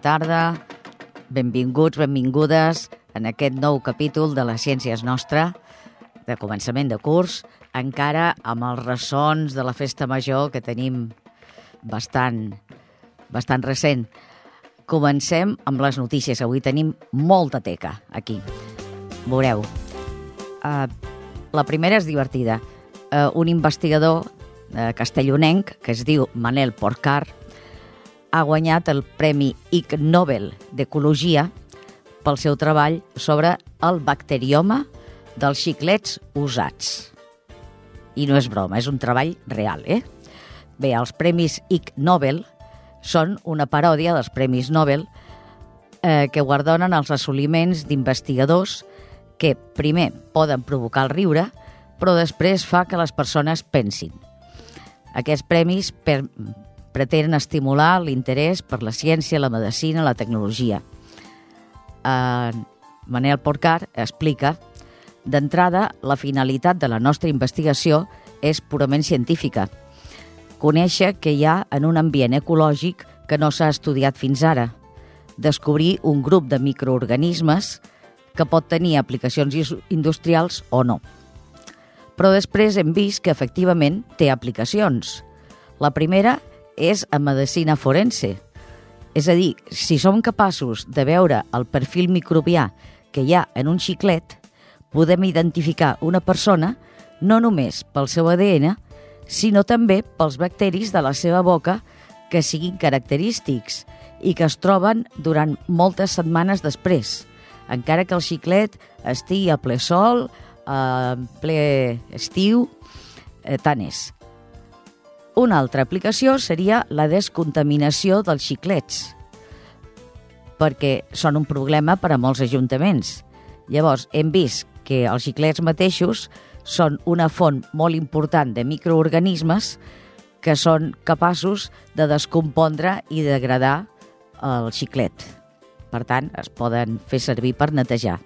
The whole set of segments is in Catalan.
tarda, benvinguts, benvingudes en aquest nou capítol de les Ciències Nostra, de començament de curs, encara amb els ressons de la festa major que tenim bastant, bastant recent. Comencem amb les notícies. Avui tenim molta teca aquí. Veureu. Uh, la primera és divertida. Uh, un investigador uh, castellonenc, que es diu Manel Porcar, ha guanyat el Premi Ig Nobel d'Ecologia pel seu treball sobre el bacterioma dels xiclets usats. I no és broma, és un treball real, eh? Bé, els Premis Ig Nobel són una paròdia dels Premis Nobel eh, que guardonen els assoliments d'investigadors que, primer, poden provocar el riure, però després fa que les persones pensin. Aquests premis per, pretenen estimular l'interès per la ciència, la medicina, la tecnologia. Eh, Manel Porcar explica D'entrada, la finalitat de la nostra investigació és purament científica. Conèixer què hi ha en un ambient ecològic que no s'ha estudiat fins ara. Descobrir un grup de microorganismes que pot tenir aplicacions industrials o no. Però després hem vist que efectivament té aplicacions. La primera és a medicina forense. És a dir, si som capaços de veure el perfil microbià que hi ha en un xiclet, podem identificar una persona no només pel seu ADN, sinó també pels bacteris de la seva boca que siguin característics i que es troben durant moltes setmanes després, encara que el xiclet estigui a ple sol, a ple estiu, eh, tant és. Una altra aplicació seria la descontaminació dels xiclets, perquè són un problema per a molts ajuntaments. Llavors, hem vist que els xiclets mateixos són una font molt important de microorganismes que són capaços de descompondre i degradar el xiclet. Per tant, es poden fer servir per netejar.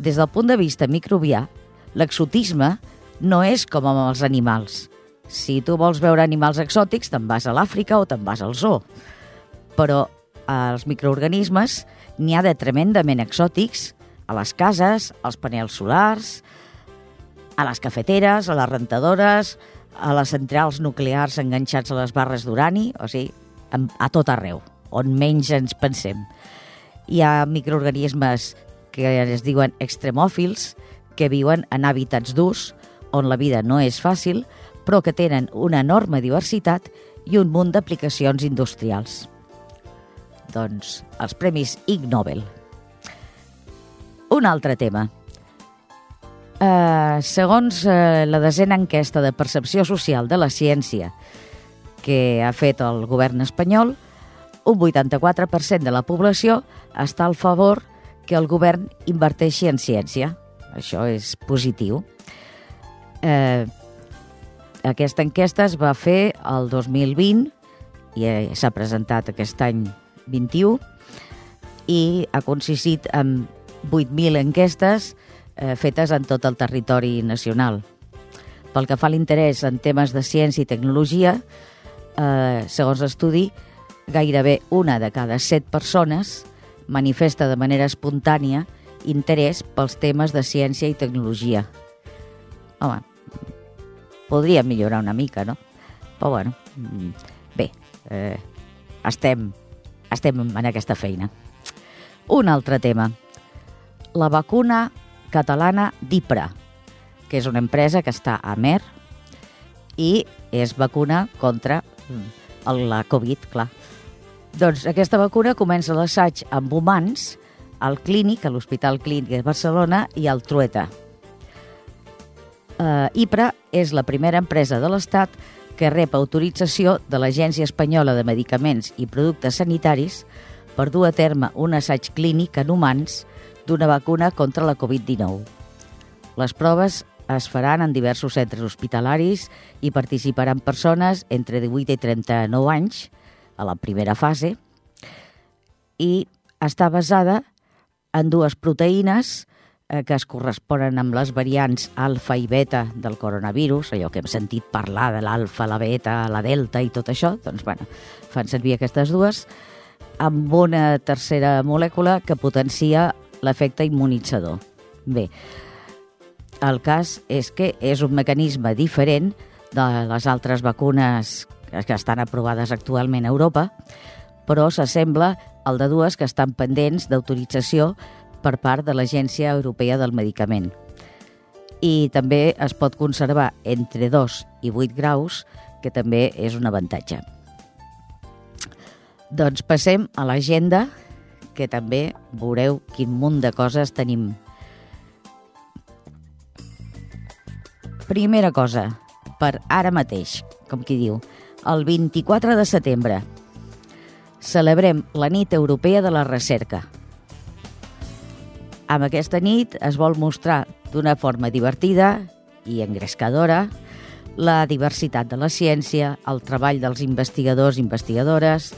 Des del punt de vista microbià, l'exotisme no és com amb els animals. Si tu vols veure animals exòtics, te'n vas a l'Àfrica o te'n vas al zoo. Però als microorganismes n'hi ha de tremendament exòtics a les cases, als panels solars, a les cafeteres, a les rentadores, a les centrals nuclears enganxats a les barres d'urani, o sigui, a tot arreu, on menys ens pensem. Hi ha microorganismes que es diuen extremòfils, que viuen en hàbitats durs, on la vida no és fàcil, però que tenen una enorme diversitat i un munt d'aplicacions industrials. Doncs els Premis Ig Nobel un altre tema. Uh, segons uh, la desena enquesta de percepció social de la ciència que ha fet el govern espanyol, un 84% de la població està al favor que el govern inverteixi en ciència. Això és positiu. Eh, aquesta enquesta es va fer el 2020 i eh, s'ha presentat aquest any 21 i ha consistit en 8.000 enquestes eh, fetes en tot el territori nacional. Pel que fa a l'interès en temes de ciència i tecnologia, eh, segons l'estudi, gairebé una de cada set persones manifesta de manera espontània interès pels temes de ciència i tecnologia. Home, podria millorar una mica, no? Però bueno, mm, bé, eh, estem, estem en aquesta feina. Un altre tema la vacuna catalana d'IPRA, que és una empresa que està a Mer i és vacuna contra la Covid, clar. Doncs aquesta vacuna comença l'assaig amb humans al clínic, a l'Hospital Clínic de Barcelona i al Trueta. Uh, IPRA és la primera empresa de l'Estat que rep autorització de l'Agència Espanyola de Medicaments i Productes Sanitaris per dur a terme un assaig clínic en humans d'una vacuna contra la Covid-19. Les proves es faran en diversos centres hospitalaris i participaran persones entre 18 i 39 anys a la primera fase i està basada en dues proteïnes eh, que es corresponen amb les variants alfa i beta del coronavirus, allò que hem sentit parlar de l'alfa, la beta, la delta i tot això, doncs bueno, fan servir aquestes dues, amb una tercera molècula que potencia l'efecte immunitzador. Bé, el cas és que és un mecanisme diferent de les altres vacunes que estan aprovades actualment a Europa, però s'assembla al de dues que estan pendents d'autorització per part de l'Agència Europea del Medicament. I també es pot conservar entre 2 i 8 graus, que també és un avantatge. Doncs passem a l'agenda, que també veureu quin munt de coses tenim. Primera cosa, per ara mateix, com qui diu, el 24 de setembre, celebrem la nit europea de la recerca. Amb aquesta nit es vol mostrar d'una forma divertida i engrescadora la diversitat de la ciència, el treball dels investigadors i investigadores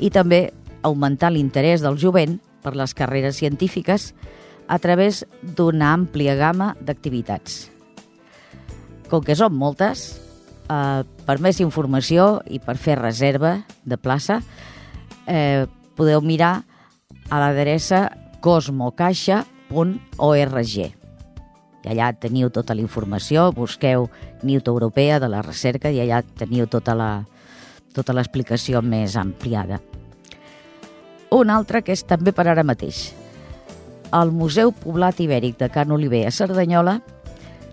i també augmentar l'interès del jovent per les carreres científiques a través d'una àmplia gamma d'activitats. Com que són moltes, eh, per més informació i per fer reserva de plaça, eh, podeu mirar a l'adreça cosmocaixa.org. I allà teniu tota la informació, busqueu Newt Europea de la Recerca i allà teniu tota la tota l'explicació més ampliada. Un altre que és també per ara mateix. El Museu Poblat Ibèric de Can Oliver a Cerdanyola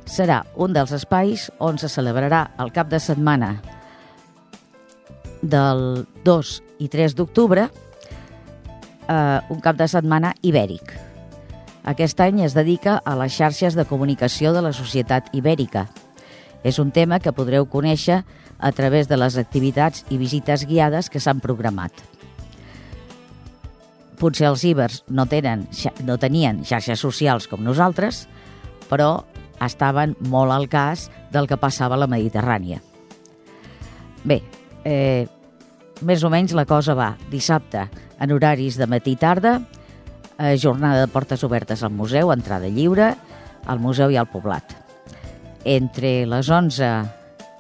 serà un dels espais on se celebrarà el cap de setmana del 2 i 3 d'octubre eh, un cap de setmana ibèric. Aquest any es dedica a les xarxes de comunicació de la societat ibèrica. És un tema que podreu conèixer a través de les activitats i visites guiades que s'han programat. Potser els ibers no, tenen, no tenien xarxes socials com nosaltres, però estaven molt al cas del que passava a la Mediterrània. Bé, eh, més o menys la cosa va dissabte en horaris de matí i tarda, eh, jornada de portes obertes al museu, entrada lliure, al museu i al poblat. Entre les 11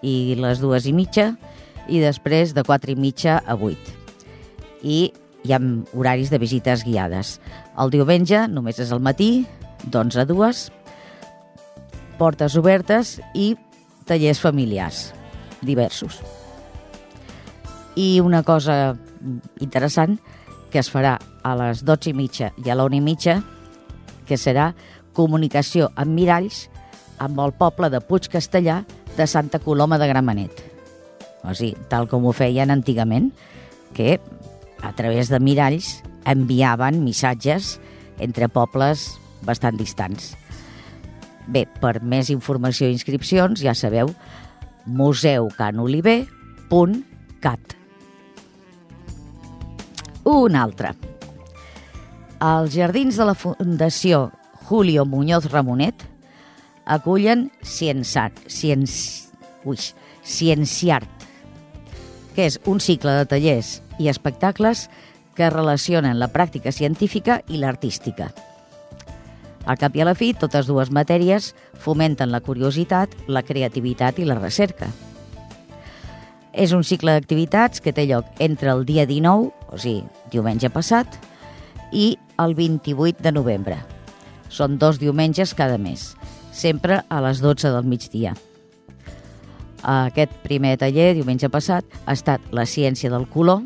i les dues i mitja i després de 4 i mitja a 8. I hi ha horaris de visites guiades. El diumenge només és al matí, d'11 a 2, portes obertes i tallers familiars diversos. I una cosa interessant que es farà a les 12 i mitja i a la 1 i mitja, que serà comunicació amb miralls amb el poble de Puig Castellà de Santa Coloma de Gramenet. O sigui, tal com ho feien antigament, que a través de miralls enviaven missatges entre pobles bastant distants. Bé, per més informació i inscripcions, ja sabeu, museucanoliver.cat. Un altre. Els jardins de la Fundació Julio Muñoz Ramonet acullen Ciensat, Cienci... Ui, Cienciart, que és un cicle de tallers i espectacles que relacionen la pràctica científica i l'artística. Al cap i a la fi, totes dues matèries fomenten la curiositat, la creativitat i la recerca. És un cicle d'activitats que té lloc entre el dia 19, o sigui, diumenge passat, i el 28 de novembre. Són dos diumenges cada mes, sempre a les 12 del migdia. Aquest primer taller, diumenge passat, ha estat la ciència del color.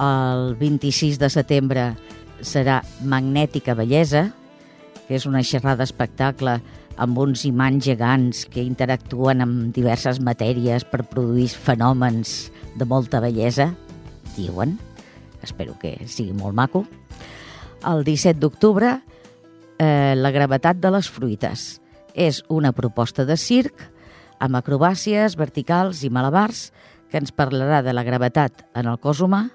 El 26 de setembre serà Magnètica Bellesa, que és una xerrada espectacle amb uns imants gegants que interactuen amb diverses matèries per produir fenòmens de molta bellesa, diuen. Espero que sigui molt maco. El 17 d'octubre, eh, la gravetat de les fruites. És una proposta de circ amb acrobàcies verticals i malabars que ens parlarà de la gravetat en el cos humà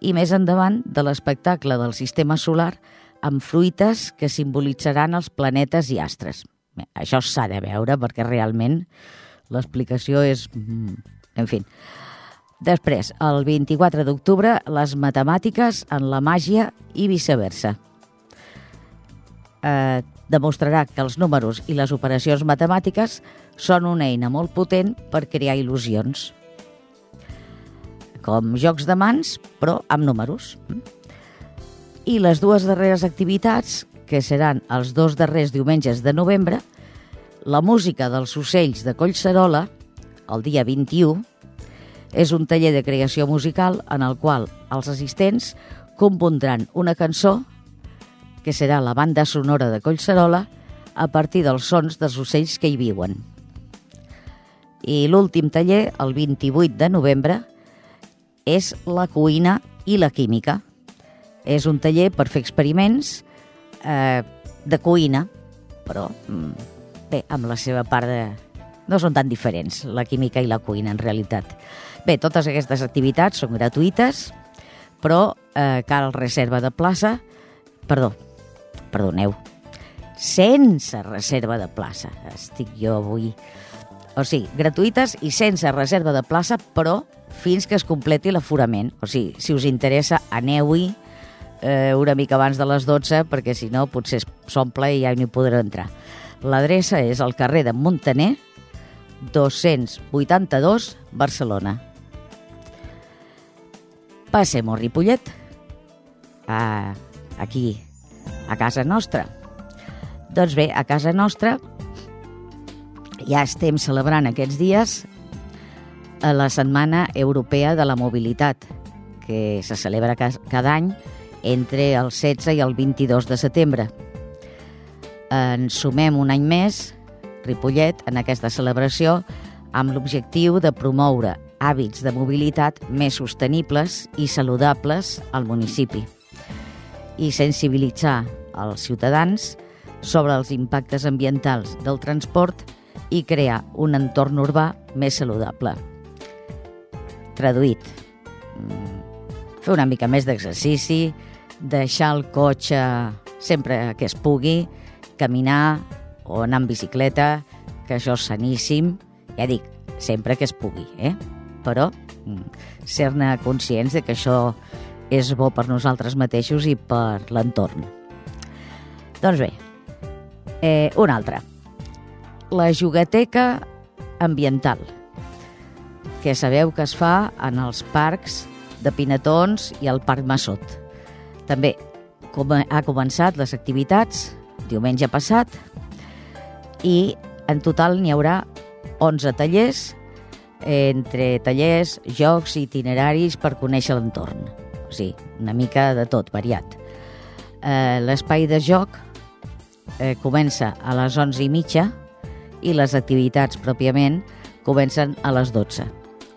i més endavant de l'espectacle del sistema solar amb fruites que simbolitzaran els planetes i astres. Bé, això s'ha de veure perquè realment l'explicació és... Mm, en fi. Després, el 24 d'octubre, les matemàtiques en la màgia i viceversa. Eh, demostrarà que els números i les operacions matemàtiques són una eina molt potent per crear il·lusions. com jocs de mans, però amb números. I les dues darreres activitats, que seran els dos darrers diumenges de novembre, la música dels ocells de Collserola, el dia 21, és un taller de creació musical en el qual els assistents compondran una cançó que serà la banda sonora de Collserola a partir dels sons dels ocells que hi viuen. I l'últim taller, el 28 de novembre, és la cuina i la química. És un taller per fer experiments eh, de cuina, però mm, bé, amb la seva part de... No són tan diferents, la química i la cuina, en realitat. Bé, totes aquestes activitats són gratuïtes, però eh, cal reserva de plaça, perdó, perdoneu, sense reserva de plaça. Estic jo avui o sigui, gratuïtes i sense reserva de plaça, però fins que es completi l'aforament. O sigui, si us interessa, aneu-hi eh, una mica abans de les 12, perquè si no potser s'omple i ja no hi podreu entrar. L'adreça és al carrer de Montaner, 282, Barcelona. Passem a Ripollet, a, aquí, a casa nostra. Doncs bé, a casa nostra ja estem celebrant aquests dies a la Setmana Europea de la Mobilitat, que se celebra cada any entre el 16 i el 22 de setembre. Ens sumem un any més, Ripollet, en aquesta celebració, amb l'objectiu de promoure hàbits de mobilitat més sostenibles i saludables al municipi i sensibilitzar els ciutadans sobre els impactes ambientals del transport i crear un entorn urbà més saludable. Traduït, mm, fer una mica més d'exercici, deixar el cotxe sempre que es pugui, caminar o anar en bicicleta, que això és saníssim, ja dic, sempre que es pugui, eh? Però mm, ser-ne conscients de que això és bo per nosaltres mateixos i per l'entorn. Doncs bé, eh, un altre la jugateca ambiental, que sabeu que es fa en els parcs de Pinatons i al Parc Massot. També com ha començat les activitats diumenge passat i en total n'hi haurà 11 tallers entre tallers, jocs i itineraris per conèixer l'entorn. O sigui, una mica de tot, variat. Eh, L'espai de joc eh, comença a les 11 i mitja i les activitats pròpiament comencen a les 12.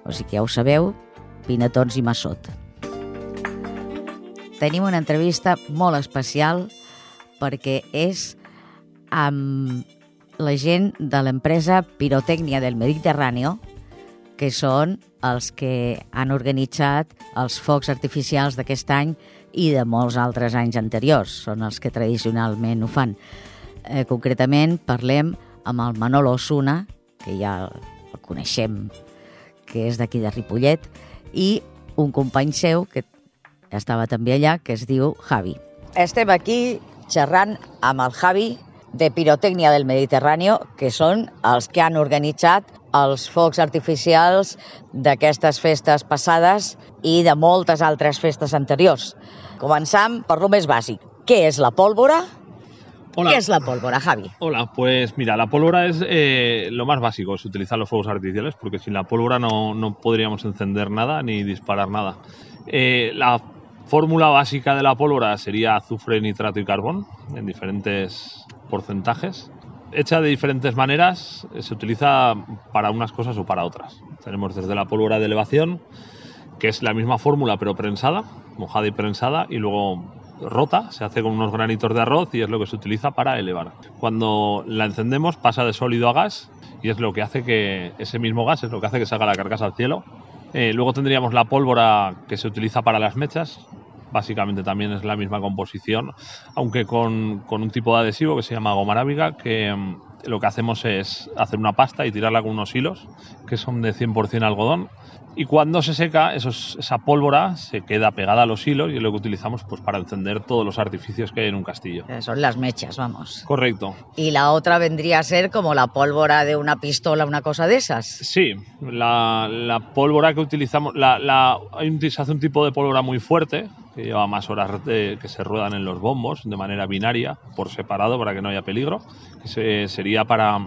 O sigui que ja ho sabeu, Pinatons i Massot. Tenim una entrevista molt especial perquè és amb la gent de l'empresa Pirotècnia del Mediterrani, que són els que han organitzat els focs artificials d'aquest any i de molts altres anys anteriors. Són els que tradicionalment ho fan. Eh, concretament parlem amb el Manolo Osuna, que ja el coneixem, que és d'aquí de Ripollet, i un company seu, que estava també allà, que es diu Javi. Estem aquí xerrant amb el Javi de Pirotècnia del Mediterrani, que són els que han organitzat els focs artificials d'aquestes festes passades i de moltes altres festes anteriors. Començam per lo més bàsic. Què és la pólvora Hola. ¿Qué es la pólvora, Javi? Hola, pues mira, la pólvora es eh, lo más básico, es utilizar los fuegos artificiales, porque sin la pólvora no, no podríamos encender nada ni disparar nada. Eh, la fórmula básica de la pólvora sería azufre, nitrato y carbón, en diferentes porcentajes. Hecha de diferentes maneras, se utiliza para unas cosas o para otras. Tenemos desde la pólvora de elevación, que es la misma fórmula pero prensada, mojada y prensada, y luego rota, se hace con unos granitos de arroz y es lo que se utiliza para elevar. Cuando la encendemos pasa de sólido a gas y es lo que hace que ese mismo gas es lo que hace que salga la carcasa al cielo. Eh, luego tendríamos la pólvora que se utiliza para las mechas, básicamente también es la misma composición, aunque con, un tipo de adhesivo que se llama goma arábiga, que mm, lo que hacemos es hacer una pasta y tirarla con unos hilos que son de 100% algodón y cuando se seca, esa pólvora se queda pegada a los hilos y es lo que utilizamos pues, para encender todos los artificios que hay en un castillo. Eh, son las mechas, vamos. Correcto. Y la otra vendría a ser como la pólvora de una pistola, una cosa de esas. Sí, la, pólvora que utilizamos, la, se hace un tipo de pólvora muy fuerte, que lleva más horas que se ruedan en los bombos de manera binaria, por separado, para que no haya peligro, que sería para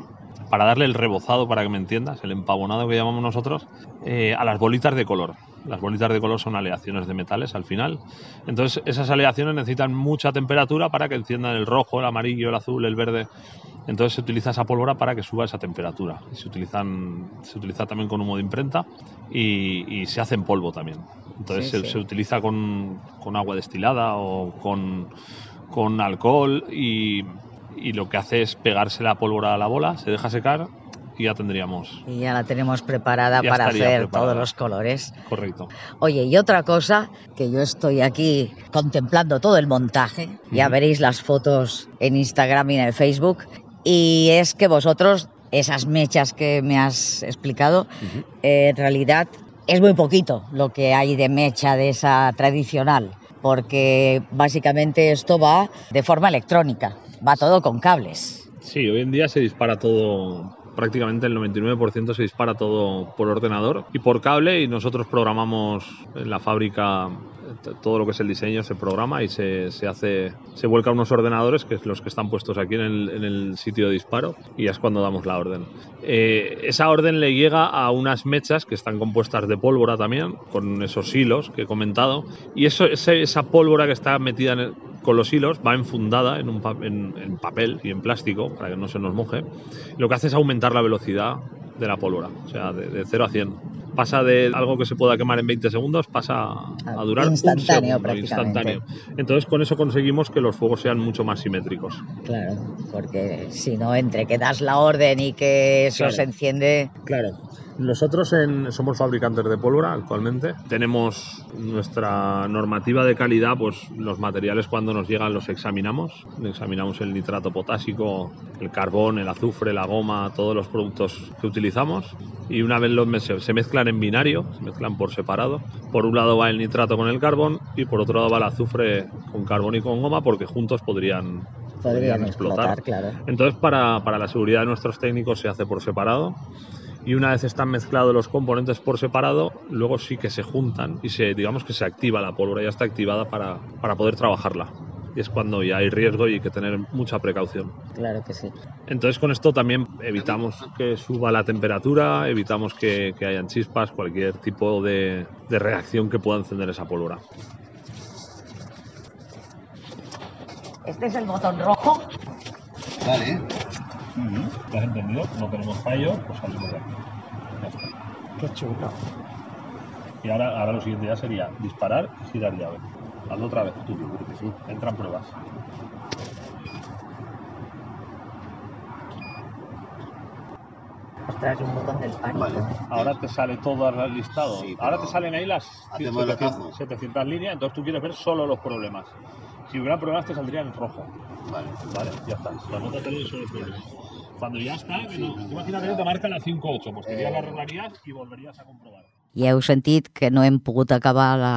para darle el rebozado, para que me entiendas, el empavonado que llamamos nosotros, eh, a las bolitas de color. Las bolitas de color son aleaciones de metales al final. Entonces, esas aleaciones necesitan mucha temperatura para que enciendan el rojo, el amarillo, el azul, el verde. Entonces, se utiliza esa pólvora para que suba esa temperatura. Se, utilizan, se utiliza también con humo de imprenta y, se hace en polvo también. Entonces, se, utiliza con, con agua destilada o con, con alcohol y y lo que hace es pegarse la pólvora a la bola, se deja secar y ya tendríamos. Y ya la tenemos preparada para hacer todos los colores. Correcto. Oye, y otra cosa, que yo estoy aquí contemplando todo el montaje, ya veréis las fotos en Instagram y en el Facebook, y es que vosotros, esas mechas que me has explicado, en realidad es muy poquito lo que hay de mecha de esa tradicional, porque básicamente esto va de forma electrónica va todo con cables. Sí, hoy en día se dispara todo, prácticamente el 99% se dispara todo por ordenador y por cable y nosotros programamos en la fábrica todo lo que es el diseño se programa y se, se, hace, se vuelca a unos ordenadores, que es los que están puestos aquí en el, sitio de disparo, y es cuando damos la orden. Eh, esa orden le llega a unas mechas que están compuestas de pólvora también, con esos hilos que he comentado, y eso, esa pólvora que está metida con los hilos va enfundada en, un en, papel y en plástico para que no se nos moje. Lo que hace es aumentar la velocidad de la pólvora, o sea, de, de 0 a 100 pasa de algo que se pueda quemar en 20 segundos, pasa a durar instantáneo, un segundo, instantáneo. Entonces con eso conseguimos que los fuegos sean mucho más simétricos. Claro, porque si no, entre que das la orden y que eso se enciende... Claro. Nosotros somos fabricantes de pólvora actualmente. Tenemos nuestra normativa de calidad, pues los materiales cuando nos llegan los examinamos. Examinamos el nitrato potásico, el carbón, el azufre, la goma, todos los productos que utilizamos. Y una vez los se mezclan en binario, se mezclan por separado. Por un lado va el nitrato con el carbón y por otro lado va el azufre con carbón y con goma porque juntos podrían podrían, explotar. claro. Entonces, para, para, la seguridad de nuestros técnicos se hace por separado y una vez están mezclados los componentes por separado, luego sí que se juntan y se, digamos que se activa la pólvora, ya está activada para, para poder trabajarla. Y es cuando ya hay riesgo y hay que tener mucha precaución. Claro que sí. Entonces con esto también evitamos que suba la temperatura, evitamos que, que hayan chispas, cualquier tipo de, de reacción que pueda encender esa pólvora. Este es el botón rojo. Vale. ¿Lo has entendido? No tenemos fallo, pues salimos de aquí. Ya está. Qué chulo. Y ahora, ahora lo siguiente ya sería disparar y girar llave. Hazlo otra vez tú, porque sí, entran pruebas. Ostras, un botón del pánico. Vale. Ahora te sale todo el listado. ahora te salen ahí las 700, 700 líneas, entonces tú quieres ver solo los problemas. Si hubiera problemas te saldría en rojo. Vale. Vale, ya está. La nota te lo solo problemas. Cuando ya està, imagina't que te marca la 5-8, pues que ja l'arreglaries i volveries a comprovar. Ja heu sentit que no hem pogut acabar la,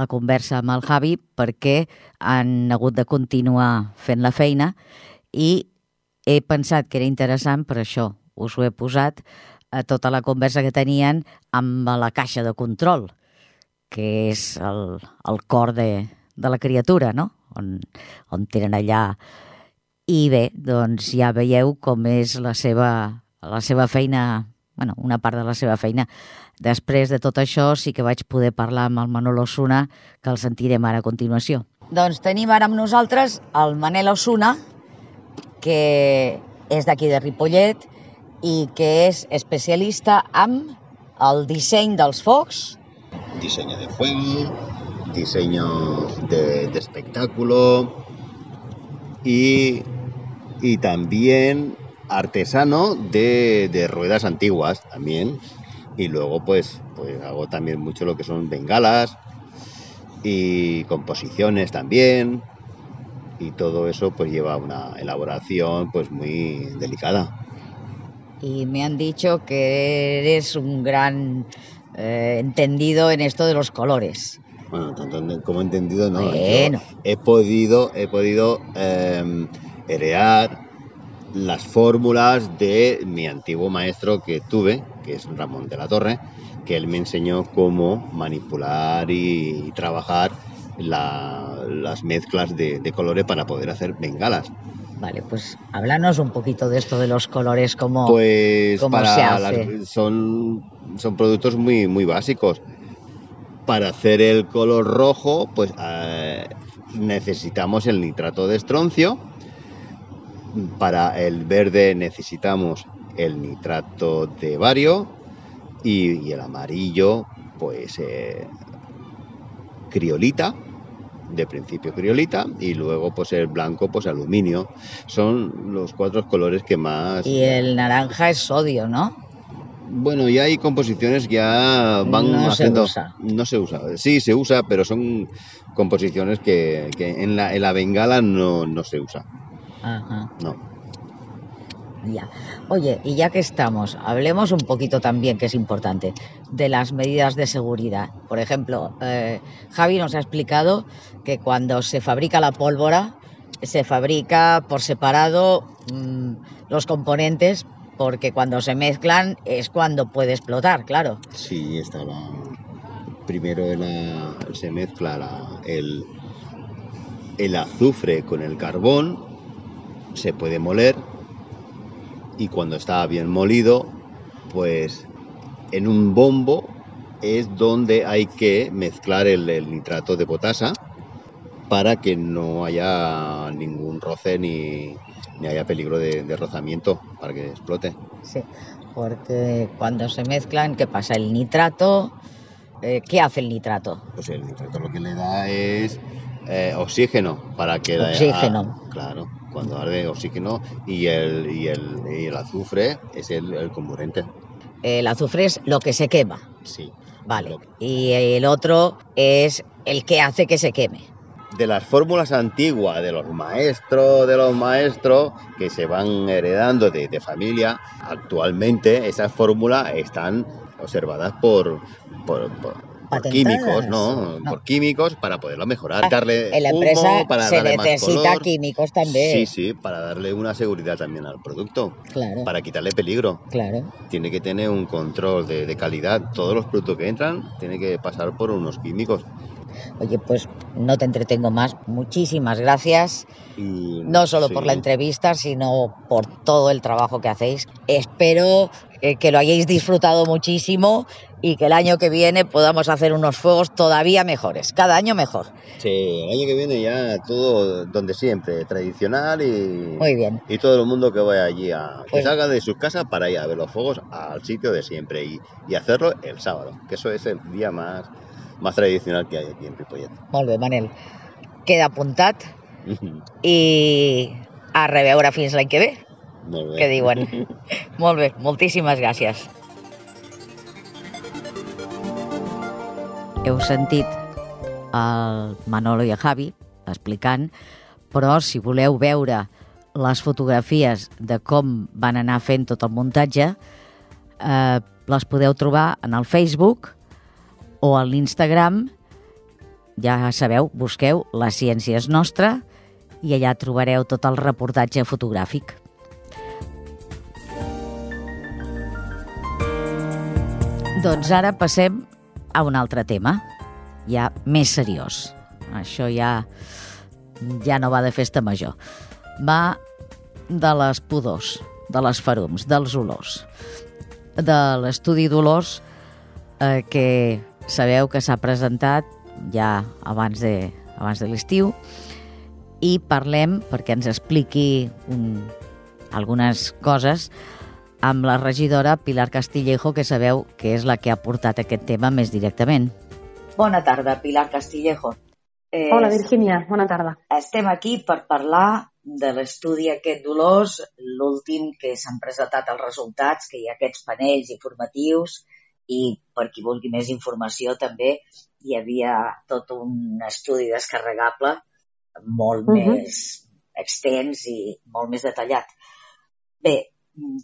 la conversa amb el Javi perquè han hagut de continuar fent la feina i he pensat que era interessant, per això us ho he posat, a tota la conversa que tenien amb la caixa de control, que és el, el cor de, de la criatura, no? On, on tenen allà i bé, doncs ja veieu com és la seva, la seva feina, bueno, una part de la seva feina. Després de tot això sí que vaig poder parlar amb el Manol Osuna, que el sentirem ara a continuació. Doncs tenim ara amb nosaltres el Manel Osuna, que és d'aquí de Ripollet i que és especialista amb el disseny dels focs. Disseny de fuego, disseny de, de espectáculo y y también artesano de, ruedas antiguas también. Y luego pues, pues hago también mucho lo que son bengalas y composiciones también. Y todo eso pues lleva una elaboración pues muy delicada. Y me han dicho que eres un gran eh, entendido en esto de los colores. Bueno, tanto como he entendido, no. Yo Bueno. he podido, he podido eh, heredar las fórmulas de mi antiguo maestro que tuve, que es Ramón de la Torre, que él me enseñó cómo manipular y, trabajar la- las mezclas de, de colores para poder hacer bengalas. Vale, pues háblanos un poquito de esto de los colores, como Pues ¿Cómo para se hace? las- son, son productos muy, muy básicos. Para hacer el color rojo, pues eh, necesitamos el nitrato de estroncio. Para el verde necesitamos el nitrato de bario. Y, el amarillo, pues eh, criolita, de principio criolita. Y luego, pues el blanco, pues aluminio. Son los cuatro colores que más... y el naranja es sodio, ¿no? Bueno, ya hay composiciones que ya van No se haciendo. usa. No se usa. Sí, se usa, pero son composiciones que, que en, la, en la bengala no, no se usa. Ajá, No. ya. Oye, y ya que estamos, hablemos un poquito también, que es importante, de las medidas de seguridad. Por ejemplo, eh, Javi nos ha explicado que cuando se fabrica la pólvora, se fabrica por separado mm, los componentes, porque cuando se mezclan es cuando puede explotar, claro. Sí, está la. Primero se mezcla la- el, el azufre con el carbón, se puede moler y cuando está bien molido, pues en un bombo es donde hay que mezclar el, el nitrato de potasa para que no haya ningún roce ni, ni haya peligro de, de rozamiento para que explote. Sí, porque cuando se mezclan, ¿qué pasa? El nitrato, eh, ¿qué hace el nitrato? Pues el nitrato lo que le da es eh, oxígeno para que Oxígeno. claro, cuando arde oxígeno y el, y el, y el azufre es el, el comburente. El azufre es lo que se quema, Sí. vale. Y el otro es el que hace que se queme. De las fórmulas antiguas de los maestros, de los maestros que se van heredando de, de familia, actualmente esas fórmulas están observadas por, por, por- por Patentadas. químicos, ¿no? No. Por químicos para poderlo mejorar. Darle En la humo, empresa para se darle más necesita color. químicos también. Sí, sí, para darle una seguridad también al producto, Claro, para quitarle peligro. claro. Tiene que tener un control de, de calidad. Todos los productos que entran tienen que pasar por unos químicos. Oye, pues no te entretengo más. Muchísimas gracias, Y, no solo por la entrevista, sino por todo el trabajo que hacéis. Espero eh, que lo hayáis disfrutado muchísimo y que el año que viene podamos hacer unos fuegos todavía mejores, cada año mejor. Sí, el año que viene ya todo donde siempre, tradicional y, Muy bien. y todo el mundo que vaya allí a que Pues- salga de sus casas para ir a ver los fuegos al sitio de siempre y, y hacerlo el sábado, que eso es el día más, más tradicional que hay aquí en Ripollet. Molt bé, Manel. Queda apuntat i a reveure fins l'any que ve, Molt bé. que diuen. Molt bé, moltíssimes gràcies. Heu sentit el Manolo i el Javi explicant, però si voleu veure les fotografies de com van anar fent tot el muntatge, eh, les podeu trobar en el Facebook o a l'Instagram. Ja sabeu, busqueu La ciència és nostra i allà trobareu tot el reportatge fotogràfic. Doncs ara passem a un altre tema, ja més seriós. Això ja, ja no va de festa major. Va de les pudors, de les ferums, dels olors, de l'estudi d'olors eh, que sabeu que s'ha presentat ja abans de, abans de l'estiu i parlem, perquè ens expliqui un, algunes coses, amb la regidora Pilar Castillejo, que sabeu que és la que ha portat aquest tema més directament. Bona tarda, Pilar Castillejo. Eh, Hola, Virginia. Bona tarda. estem aquí per parlar de l'estudi aquest d'olors, l'últim que s'han presentat els resultats, que hi ha aquests panells informatius i per qui vulgui més informació també hi havia tot un estudi descarregable molt Mhm. més extens i molt més detallat. Bé,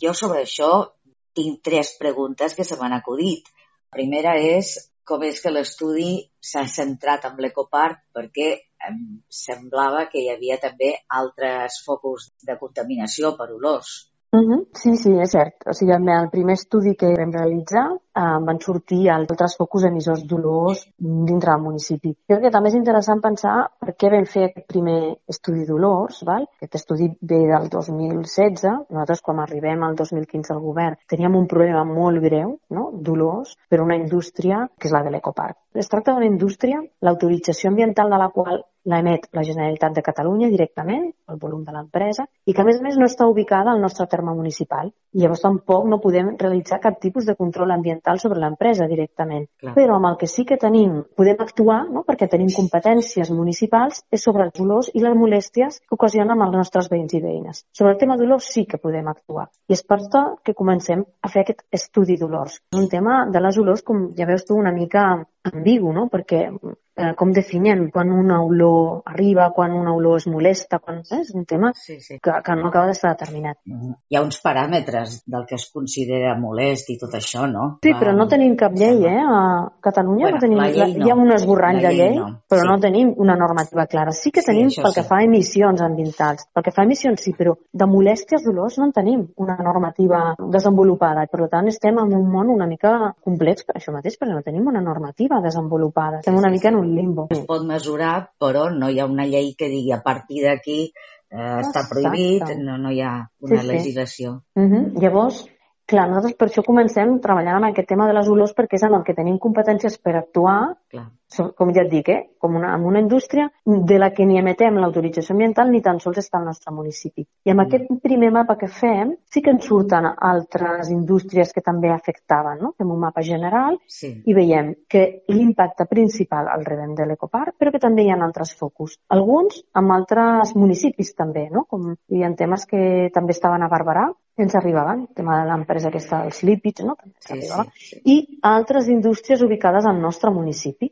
jo sobre això tinc tres preguntes que se m'han acudit. primera és com és que l'estudi s'ha centrat en l'ecoparc perquè em semblava que hi havia també altres focus de contaminació per olors. Uh -huh. Sí, sí, és cert. O sigui, el primer estudi que vam realitzar eh, van sortir altres focus emissors d'olors dintre del municipi. Crec que també és interessant pensar per què vam fer aquest primer estudi d'olors. Val? Aquest estudi ve del 2016. Nosaltres, quan arribem al 2015 al govern, teníem un problema molt greu no? d'olors per una indústria que és la de l'ecoparc. Es tracta d'una indústria, l'autorització ambiental de la qual l'emet la Generalitat de Catalunya directament, el volum de l'empresa, i que a més a més no està ubicada al nostre terme municipal. I llavors tampoc no podem realitzar cap tipus de control ambiental sobre l'empresa directament. Clar. Però amb el que sí que tenim, podem actuar, no? perquè tenim competències municipals, és sobre els dolors i les molèsties que ocasionen amb els nostres veïns i veïnes. Sobre el tema dolors sí que podem actuar. I és per això que comencem a fer aquest estudi d'olors. Un tema de les olors, com ja veus tu, una mica ambigu, no? perquè eh, com definim quan una olor arriba, quan una olor es molesta, quan, eh? és un tema sí, sí. Que, que no acaba d'estar determinat. Mm-hmm. Hi ha uns paràmetres del que es considera molest i tot això, no? Sí, però no tenim cap llei, eh? A Catalunya bueno, no tenim... Llei no. Hi ha un esborrany de llei, no. però sí. no tenim una normativa clara. Sí que tenim sí, pel que sí. fa a emissions ambientals. Pel que fa a emissions sí, però de molèsties dolors no en tenim una normativa desenvolupada. Per tant, estem en un món una mica complex per això mateix, perquè no tenim una normativa desenvolupada. Estem una mica en un limbo. Es pot mesurar, però no hi ha una llei que digui a partir d'aquí eh, està prohibit, no, no hi ha una sí, sí. legislació. Uh -huh. Llavors, clar, nosaltres per això comencem treballant amb aquest tema de les olors perquè és en el que tenim competències per actuar clar com ja et dic, eh? com una, amb una indústria de la que ni emetem l'autorització ambiental ni tan sols està al nostre municipi. I amb mm. aquest primer mapa que fem sí que ens surten altres indústries que també afectaven. No? Fem un mapa general sí. i veiem que l'impacte principal el rebem de l'ecoparc, però que també hi ha altres focus. Alguns amb altres municipis també, no? com hi ha temes que també estaven a Barberà, ens arribaven, el tema de l'empresa aquesta dels lípids, no? també sí, sí, sí. i altres indústries ubicades al nostre municipi.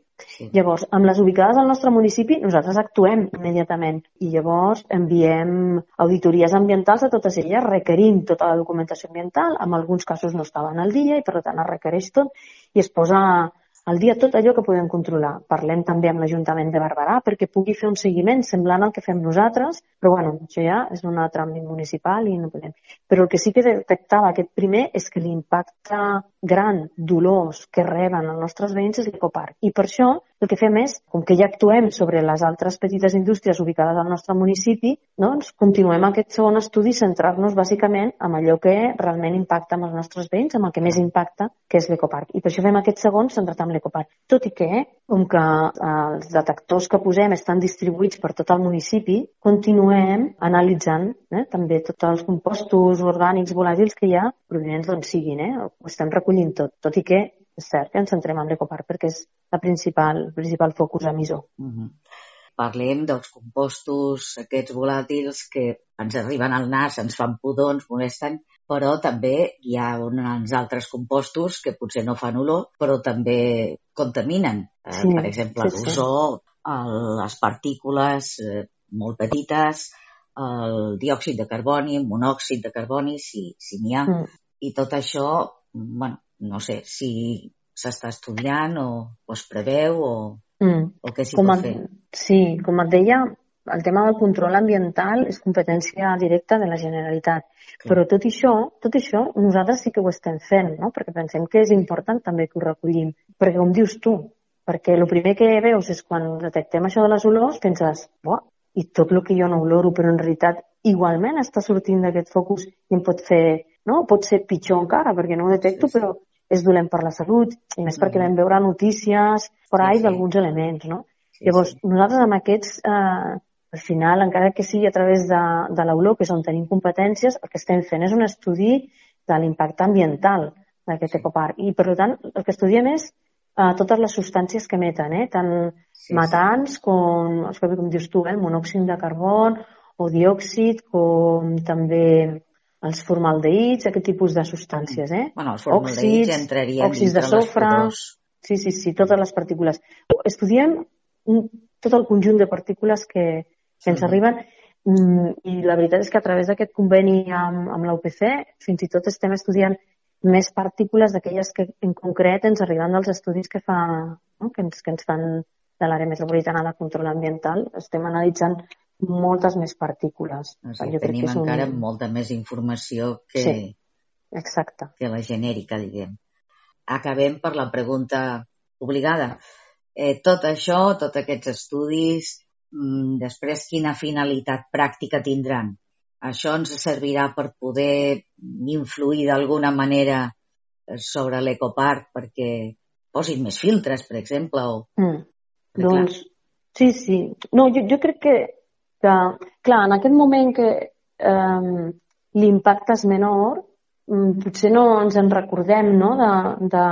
Llavors, amb les ubicades al nostre municipi, nosaltres actuem immediatament. I llavors enviem auditories ambientals a totes elles, requerint tota la documentació ambiental, en alguns casos no estaven al dia i per tant es requereix tot. I es posa al dia tot allò que podem controlar. Parlem també amb l'Ajuntament de Barberà perquè pugui fer un seguiment semblant al que fem nosaltres, però bueno, això ja és un altre àmbit municipal i no podem. Però el que sí que detectava aquest primer és que l'impacte gran, dolors que reben els nostres veïns és l'ecoparc. I per això el que fem és, com que ja actuem sobre les altres petites indústries ubicades al nostre municipi, doncs continuem aquest segon estudi centrar-nos bàsicament en allò que realment impacta amb els nostres veïns, amb el que més impacta, que és l'ecoparc. I per això fem aquest segon centrat en l'ecoparc. Tot i que, com que els detectors que posem estan distribuïts per tot el municipi, continuem analitzant eh, també tots els compostos orgànics volàtils que hi ha provenents d'on siguin. Eh? Ho estem recollint tot, tot i que és cert que ens centrem en l'ecoparc perquè és la principal, el principal focus emissor. Uh mhm. -huh. Parlem dels compostos, aquests volàtils que ens arriben al nas, ens fan pudor, ens molesten, però també hi ha uns altres compostos que potser no fan olor, però també contaminen. Eh, sí, per exemple, sí, l'ozó, sí. les partícules eh, molt petites, el diòxid de carboni, monòxid de carboni, si si n'hi ha. Mm. I tot això, bueno, no sé si s'està estudiant o, o es preveu o, mm. o què s'hi pot fer. Sí, com et deia, el tema del control ambiental és competència directa de la Generalitat. Clar. Però tot això, tot això nosaltres sí que ho estem fent, no? perquè pensem que és important també que ho recollim. Perquè com dius tu, perquè el primer que veus és quan detectem això de les olors, penses, Buah, i tot el que jo no oloro, però en realitat igualment està sortint d'aquest focus i em pot fer, no? Pot ser pitjor encara, perquè no ho detecto, sí, sí. però és dolent per la salut, i més perquè vam veure notícies per ahí sí, sí. d'alguns elements, no? Sí, Llavors, sí. nosaltres amb aquests, eh, al final, encara que sigui a través de, de l'olor, que és on tenim competències, el que estem fent és un estudi de l'impacte ambiental d'aquest sí. ecoparc. I, per tant, el que estudiem és eh, totes les substàncies que emeten, eh? tant sí, matans sí. com, com dius tu, eh? monòxid de carbon o diòxid, com també els formaldehits, aquest tipus de substàncies, eh? Bueno, els formaldehits entrarien òxids de sofre, sí, sí, sí, totes les partícules. Estudiem un, tot el conjunt de partícules que, que ens sí. arriben mm, i la veritat és que a través d'aquest conveni amb, amb l'UPC fins i tot estem estudiant més partícules d'aquelles que en concret ens arriben dels estudis que fa, no? que, ens, que ens fan de l'àrea metropolitana de control ambiental. Estem analitzant moltes més partícules. O sigui, jo tenim crec que és encara un... molta més informació que, sí, exacte. que la genèrica, diguem. Acabem per la pregunta obligada. Eh, tot això, tots aquests estudis, mm, després quina finalitat pràctica tindran? Això ens servirà per poder influir d'alguna manera sobre l'ecoparc perquè posin més filtres, per exemple? O... Mm. Doncs, sí, sí. No, jo, jo crec que, que, clar, en aquest moment que eh, l'impacte és menor, mm, potser no ens en recordem no, de, de,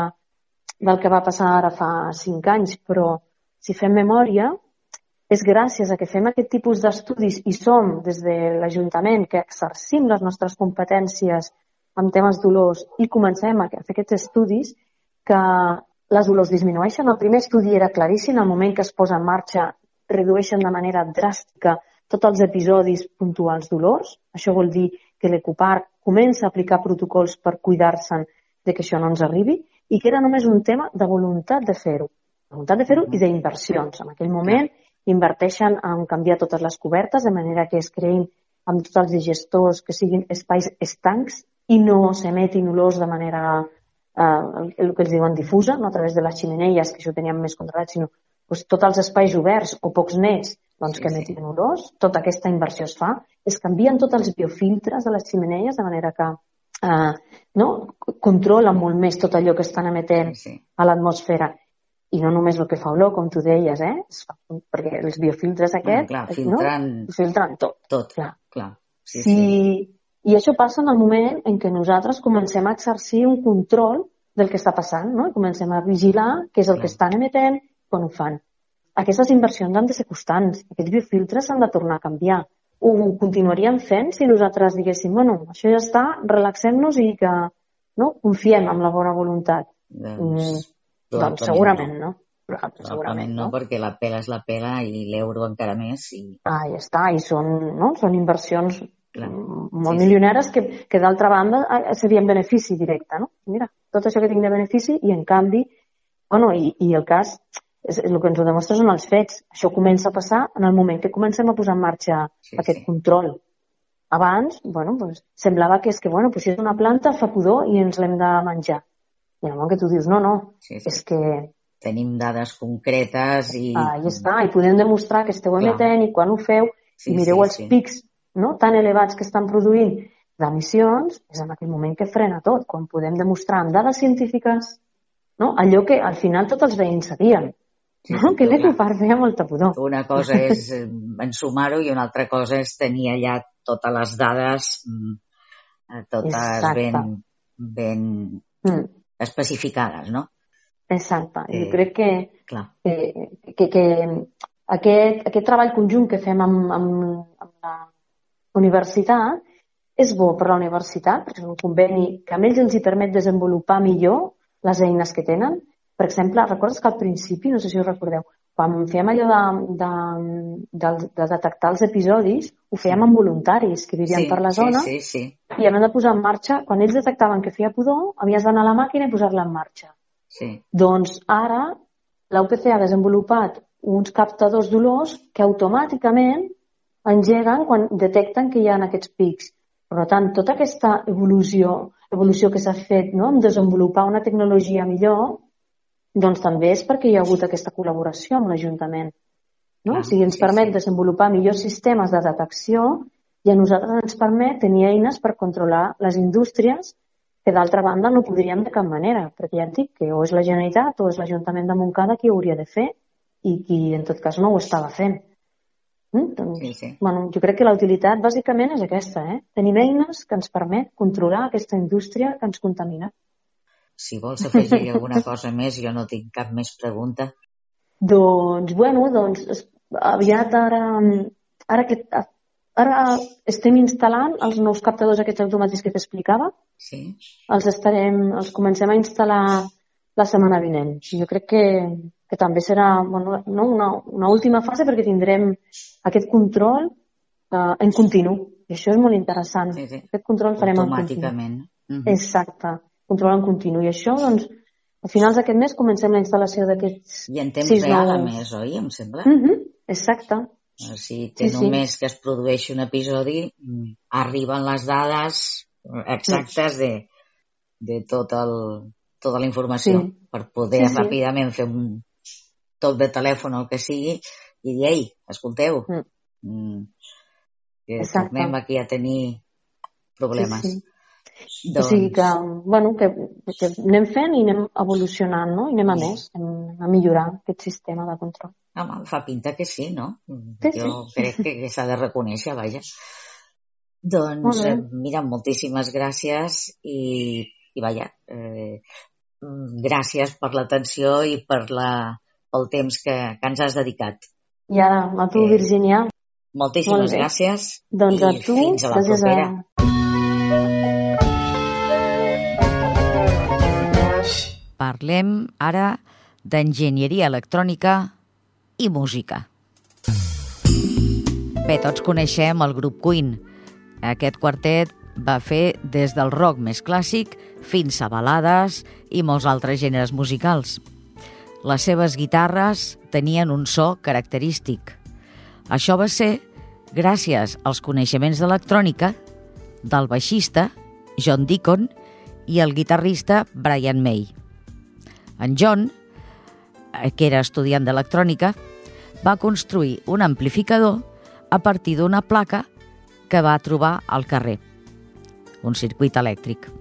del que va passar ara fa cinc anys, però si fem memòria, és gràcies a que fem aquest tipus d'estudis i som des de l'Ajuntament que exercim les nostres competències en temes d'olors i comencem a fer aquests estudis que les olors disminueixen. El primer estudi era claríssim, al moment que es posa en marxa redueixen de manera dràstica tots els episodis puntuals d'olors. Això vol dir que l'Ecoparc comença a aplicar protocols per cuidar-se'n de que això no ens arribi i que era només un tema de voluntat de fer-ho. Voluntat de fer-ho i d'inversions. En aquell moment inverteixen en canviar totes les cobertes de manera que es creïn amb tots els digestors que siguin espais estancs i no s'emetin olors de manera eh, el que els diuen difusa, no a través de les ximeneies, que això ho teníem més controlat, sinó doncs, tots els espais oberts o pocs nets doncs, que emetin sí. olors, tota aquesta inversió es fa, es canvien tots els biofiltres de les ximeneies de manera que eh, no? controla molt més tot allò que estan emetent sí, sí. a l'atmosfera i no només el que fa olor, com tu deies, eh? perquè els biofiltres aquests bueno, clar, filtren... no? filtren tot. Tot, clar. clar. Sí, sí. sí. I això passa en el moment en què nosaltres comencem a exercir un control del que està passant, no? I comencem a vigilar què és el que estan emetent quan ho fan. Aquestes inversions han de ser constants. Aquests biofiltres s'han de tornar a canviar. Ho continuaríem fent si nosaltres diguéssim, bueno, això ja està, relaxem-nos i que no, confiem en la bona voluntat. Doncs, doncs segurament no. Probablement, segurament no, no, perquè la pela és la pela i l'euro encara més. I... Ah, ja està, i són, no? són inversions. Molt sí, milionares que, que d'altra banda eh, serien benefici directe. No? Mira, tot això que tinc de benefici i en canvi, bueno, i, i el cas, és, el que ens ho demostra són els fets. Això comença a passar en el moment que comencem a posar en marxa sí, aquest sí. control. Abans, bueno, pues, semblava que és que, bueno, pues, si és una planta fa pudor i ens l'hem de menjar. I en el moment que tu dius, no, no, sí, sí. és que... Tenim dades concretes i... Ah, ja està, i podem demostrar que esteu emetent i quan ho feu sí, i mireu sí, els sí. pics no, tan elevats que estan produint d'emissions, és en aquell moment que frena tot, quan podem demostrar amb dades científiques no, allò que al final tots els veïns sabien. Sí, no? que l'Ecopar feia molta pudor. Una cosa és eh, ensumar-ho i una altra cosa és tenir allà totes les dades mm, eh, totes Exacte. ben, ben mm especificades, no? Exacte. Eh, jo crec que, clar. que, que, que aquest, aquest treball conjunt que fem amb, amb, amb la universitat és bo per la universitat, perquè és un conveni que a ells els hi permet desenvolupar millor les eines que tenen. Per exemple, recordes que al principi, no sé si us recordeu, quan fèiem allò de, de, de, de detectar els episodis, ho fèiem amb voluntaris que vivien sí, per la zona sí, sí, sí. i hem de posar en marxa, quan ells detectaven que feia pudor, havies d'anar a la màquina i posar-la en marxa. Sí. Doncs ara la UPC ha desenvolupat uns captadors d'olors que automàticament engeguen quan detecten que hi ha aquests pics. Per tant, tota aquesta evolució, evolució que s'ha fet no? en desenvolupar una tecnologia millor doncs també és perquè hi ha hagut aquesta col·laboració amb l'Ajuntament. No? Ah, o sigui, ens sí, permet sí. desenvolupar millors sistemes de detecció i a nosaltres ens permet tenir eines per controlar les indústries que d'altra banda no podríem de cap manera, perquè ja et dic que o és la Generalitat o és l'Ajuntament de Montcada qui ho hauria de fer i qui en tot cas no ho estava fent. Mm? Doncs, sí, sí. Bueno, jo crec que la utilitat bàsicament és aquesta, eh? Tenim eines que ens permet controlar aquesta indústria que ens contamina. Si vols afegir alguna cosa més, jo no tinc cap més pregunta. Doncs, bueno, doncs aviat ara, ara, que, ara estem instal·lant els nous captadors aquests automàtics que t'explicava. Sí. Els estarem, els comencem a instal·lar la setmana vinent. Jo crec que, que també serà bueno, no, una, una última fase perquè tindrem aquest control uh, en continu. I això és molt interessant. Sí, sí. Aquest control farem en continu. Automàticament. Uh -huh. Exacte control en continu. I això, doncs, a finals d'aquest mes comencem la instal·lació d'aquests I en temps real, a més, oi? Em sembla. Mm -hmm. Exacte. Si té sí, només sí. que es produeixi un episodi, arriben les dades exactes de, de tot el, tota la informació sí. per poder sí, sí. ràpidament fer un toc de telèfon o el que sigui i dir, ei, escolteu, mm. Mm, que Exacte. tornem aquí a tenir problemes. Sí, sí. Doncs... O sigui que, bueno, que, que anem fent i anem evolucionant, no? I anem a més, anem a millorar aquest sistema de control. Home, fa pinta que sí, no? Sí, jo sí. crec que, que s'ha de reconèixer, vaja. Doncs, eh, mira, moltíssimes gràcies i, i vaja, eh, gràcies per l'atenció i per la, pel temps que, que ens has dedicat. I ara, a tu, eh, Virginia. Moltíssimes Molt gràcies. Doncs a tu, fins a la propera. A... Parlem ara d'enginyeria electrònica i música. Bé, tots coneixem el grup Queen. Aquest quartet va fer des del rock més clàssic fins a balades i molts altres gèneres musicals. Les seves guitarres tenien un so característic. Això va ser gràcies als coneixements d'electrònica del baixista John Deacon i el guitarrista Brian May. En John, eh, que era estudiant d'electrònica, va construir un amplificador a partir d'una placa que va trobar al carrer, un circuit elèctric.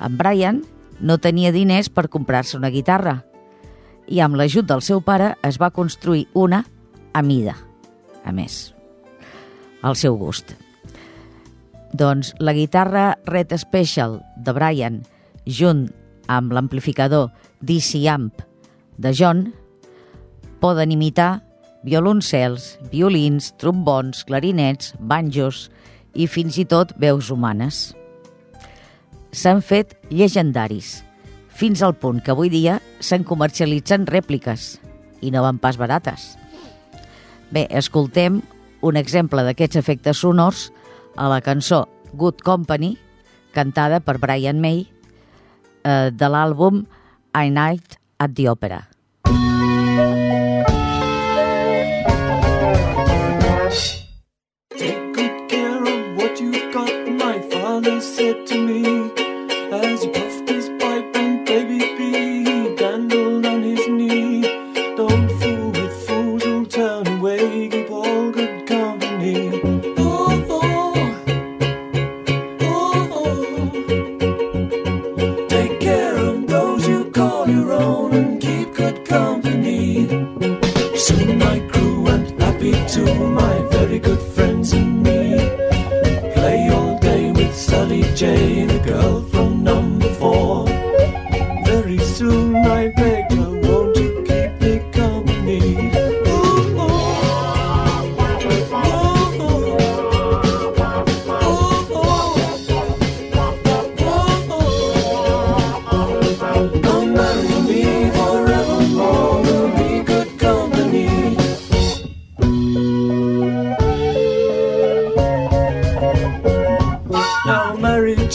En Brian no tenia diners per comprar-se una guitarra i amb l'ajut del seu pare es va construir una a mida, a més al seu gust. Doncs la guitarra Red Special de Brian, junt amb l'amplificador DC Amp de John, poden imitar violoncels, violins, trombons, clarinets, banjos i fins i tot veus humanes. S'han fet llegendaris, fins al punt que avui dia se'n comercialitzen rèpliques, i no van pas barates. Bé, escoltem un exemple d'aquests efectes sonors a la cançó Good Company, cantada per Brian May, eh, de l'àlbum I Night at the Opera.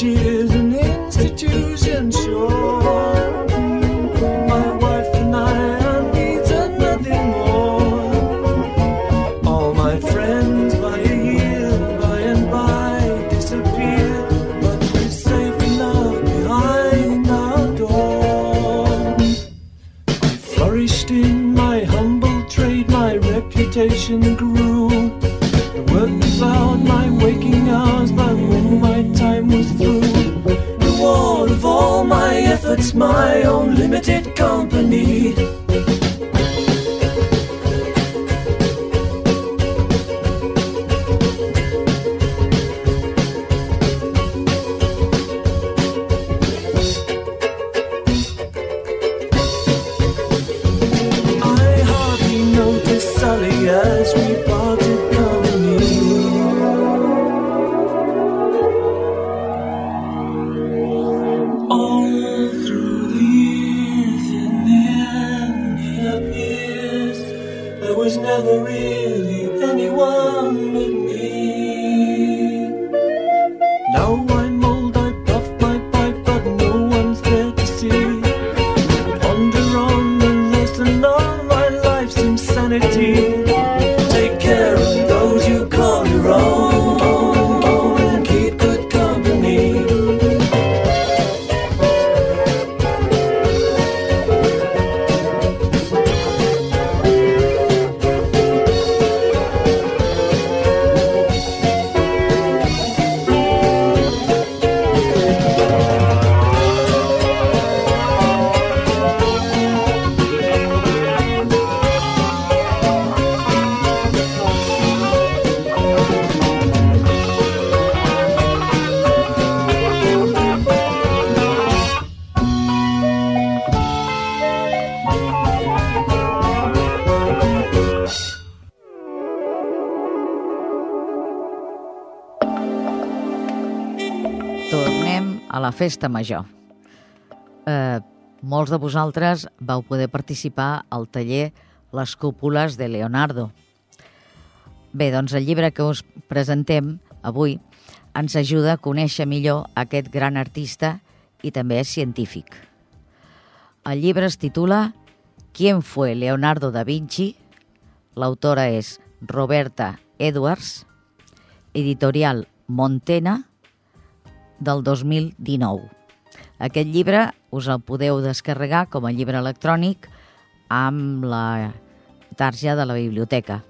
noite Festa Major. Eh, molts de vosaltres vau poder participar al taller Les cúpules de Leonardo. Bé, doncs el llibre que us presentem avui ens ajuda a conèixer millor aquest gran artista i també és científic. El llibre es titula ¿Quién fue Leonardo da Vinci? L'autora és Roberta Edwards, editorial Montena, del 2019. Aquest llibre us el podeu descarregar com a llibre electrònic amb la tarja de la biblioteca.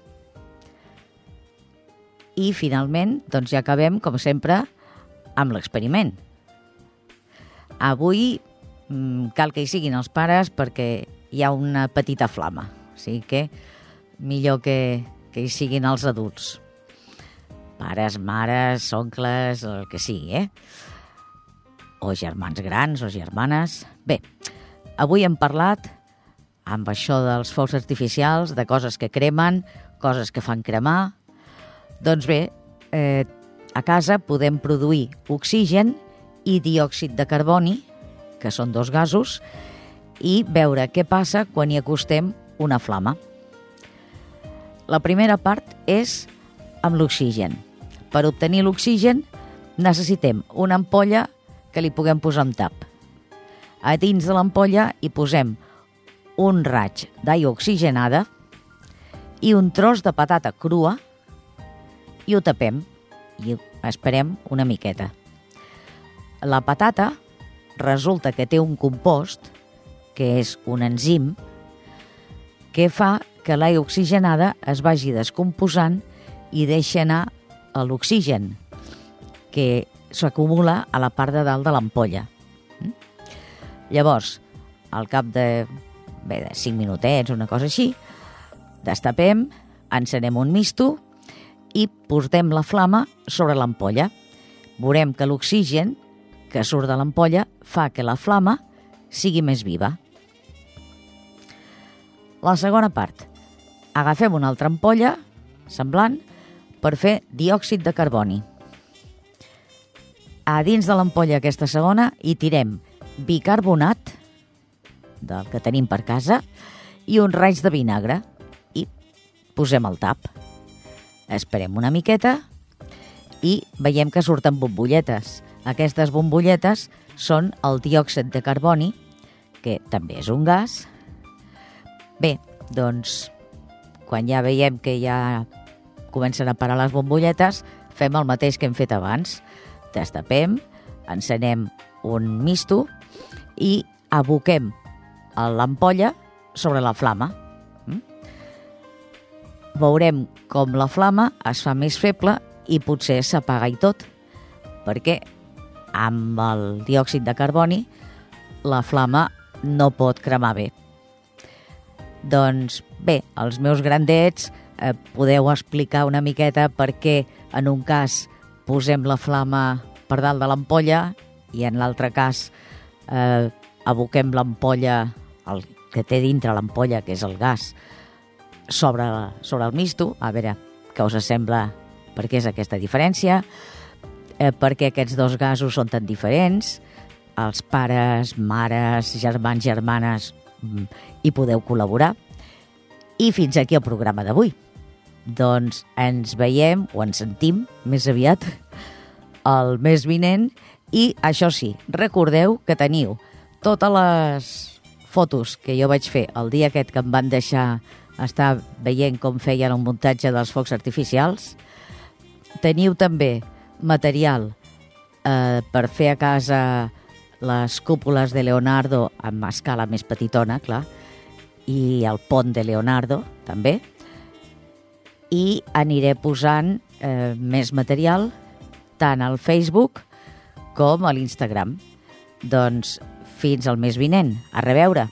I, finalment, doncs ja acabem, com sempre, amb l'experiment. Avui mm, cal que hi siguin els pares perquè hi ha una petita flama. O sigui que millor que, que hi siguin els adults. Pares, mares, oncles, el que sigui, eh? O germans grans o germanes. Bé, avui hem parlat amb això dels focs artificials, de coses que cremen, coses que fan cremar. Doncs bé, eh, a casa podem produir oxigen i diòxid de carboni, que són dos gasos, i veure què passa quan hi acostem una flama. La primera part és amb l'oxigen. Per obtenir l'oxigen necessitem una ampolla que li puguem posar un tap. A dins de l'ampolla hi posem un raig d'aigua oxigenada i un tros de patata crua i ho tapem i esperem una miqueta. La patata resulta que té un compost, que és un enzim, que fa que l'aigua oxigenada es vagi descomposant i deixa anar l'oxigen, que s'acumula a la part de dalt de l'ampolla. Mm? Llavors, al cap de, bé, de 5 minutets, una cosa així, destapem, encenem un misto i portem la flama sobre l'ampolla. Veurem que l'oxigen que surt de l'ampolla fa que la flama sigui més viva. La segona part. Agafem una altra ampolla, semblant, per fer diòxid de carboni. A dins de l'ampolla aquesta segona hi tirem bicarbonat, del que tenim per casa, i un raig de vinagre. I posem el tap. Esperem una miqueta i veiem que surten bombolletes. Aquestes bombolletes són el diòxid de carboni, que també és un gas, Bé, doncs, quan ja veiem que ja comencen a parar les bombolletes, fem el mateix que hem fet abans. Destapem, encenem un misto i aboquem l'ampolla sobre la flama. Mm? Veurem com la flama es fa més feble i potser s'apaga i tot, perquè amb el diòxid de carboni la flama no pot cremar bé. Doncs bé, els meus grandets eh, podeu explicar una miqueta per què en un cas posem la flama per dalt de l'ampolla i en l'altre cas eh, aboquem l'ampolla, el que té dintre l'ampolla, que és el gas, sobre, sobre el misto, a veure què us sembla per què és aquesta diferència, eh, per què aquests dos gasos són tan diferents, els pares, mares, germans, germanes Mm, hi podeu col·laborar. I fins aquí el programa d'avui. Doncs ens veiem o ens sentim més aviat el mes vinent i això sí, recordeu que teniu totes les fotos que jo vaig fer el dia aquest que em van deixar estar veient com feien el muntatge dels focs artificials. Teniu també material eh, per fer a casa les cúpules de Leonardo amb escala més petitona, clar, i el pont de Leonardo, també. I aniré posant eh, més material tant al Facebook com a l'Instagram. Doncs fins al mes vinent. A reveure!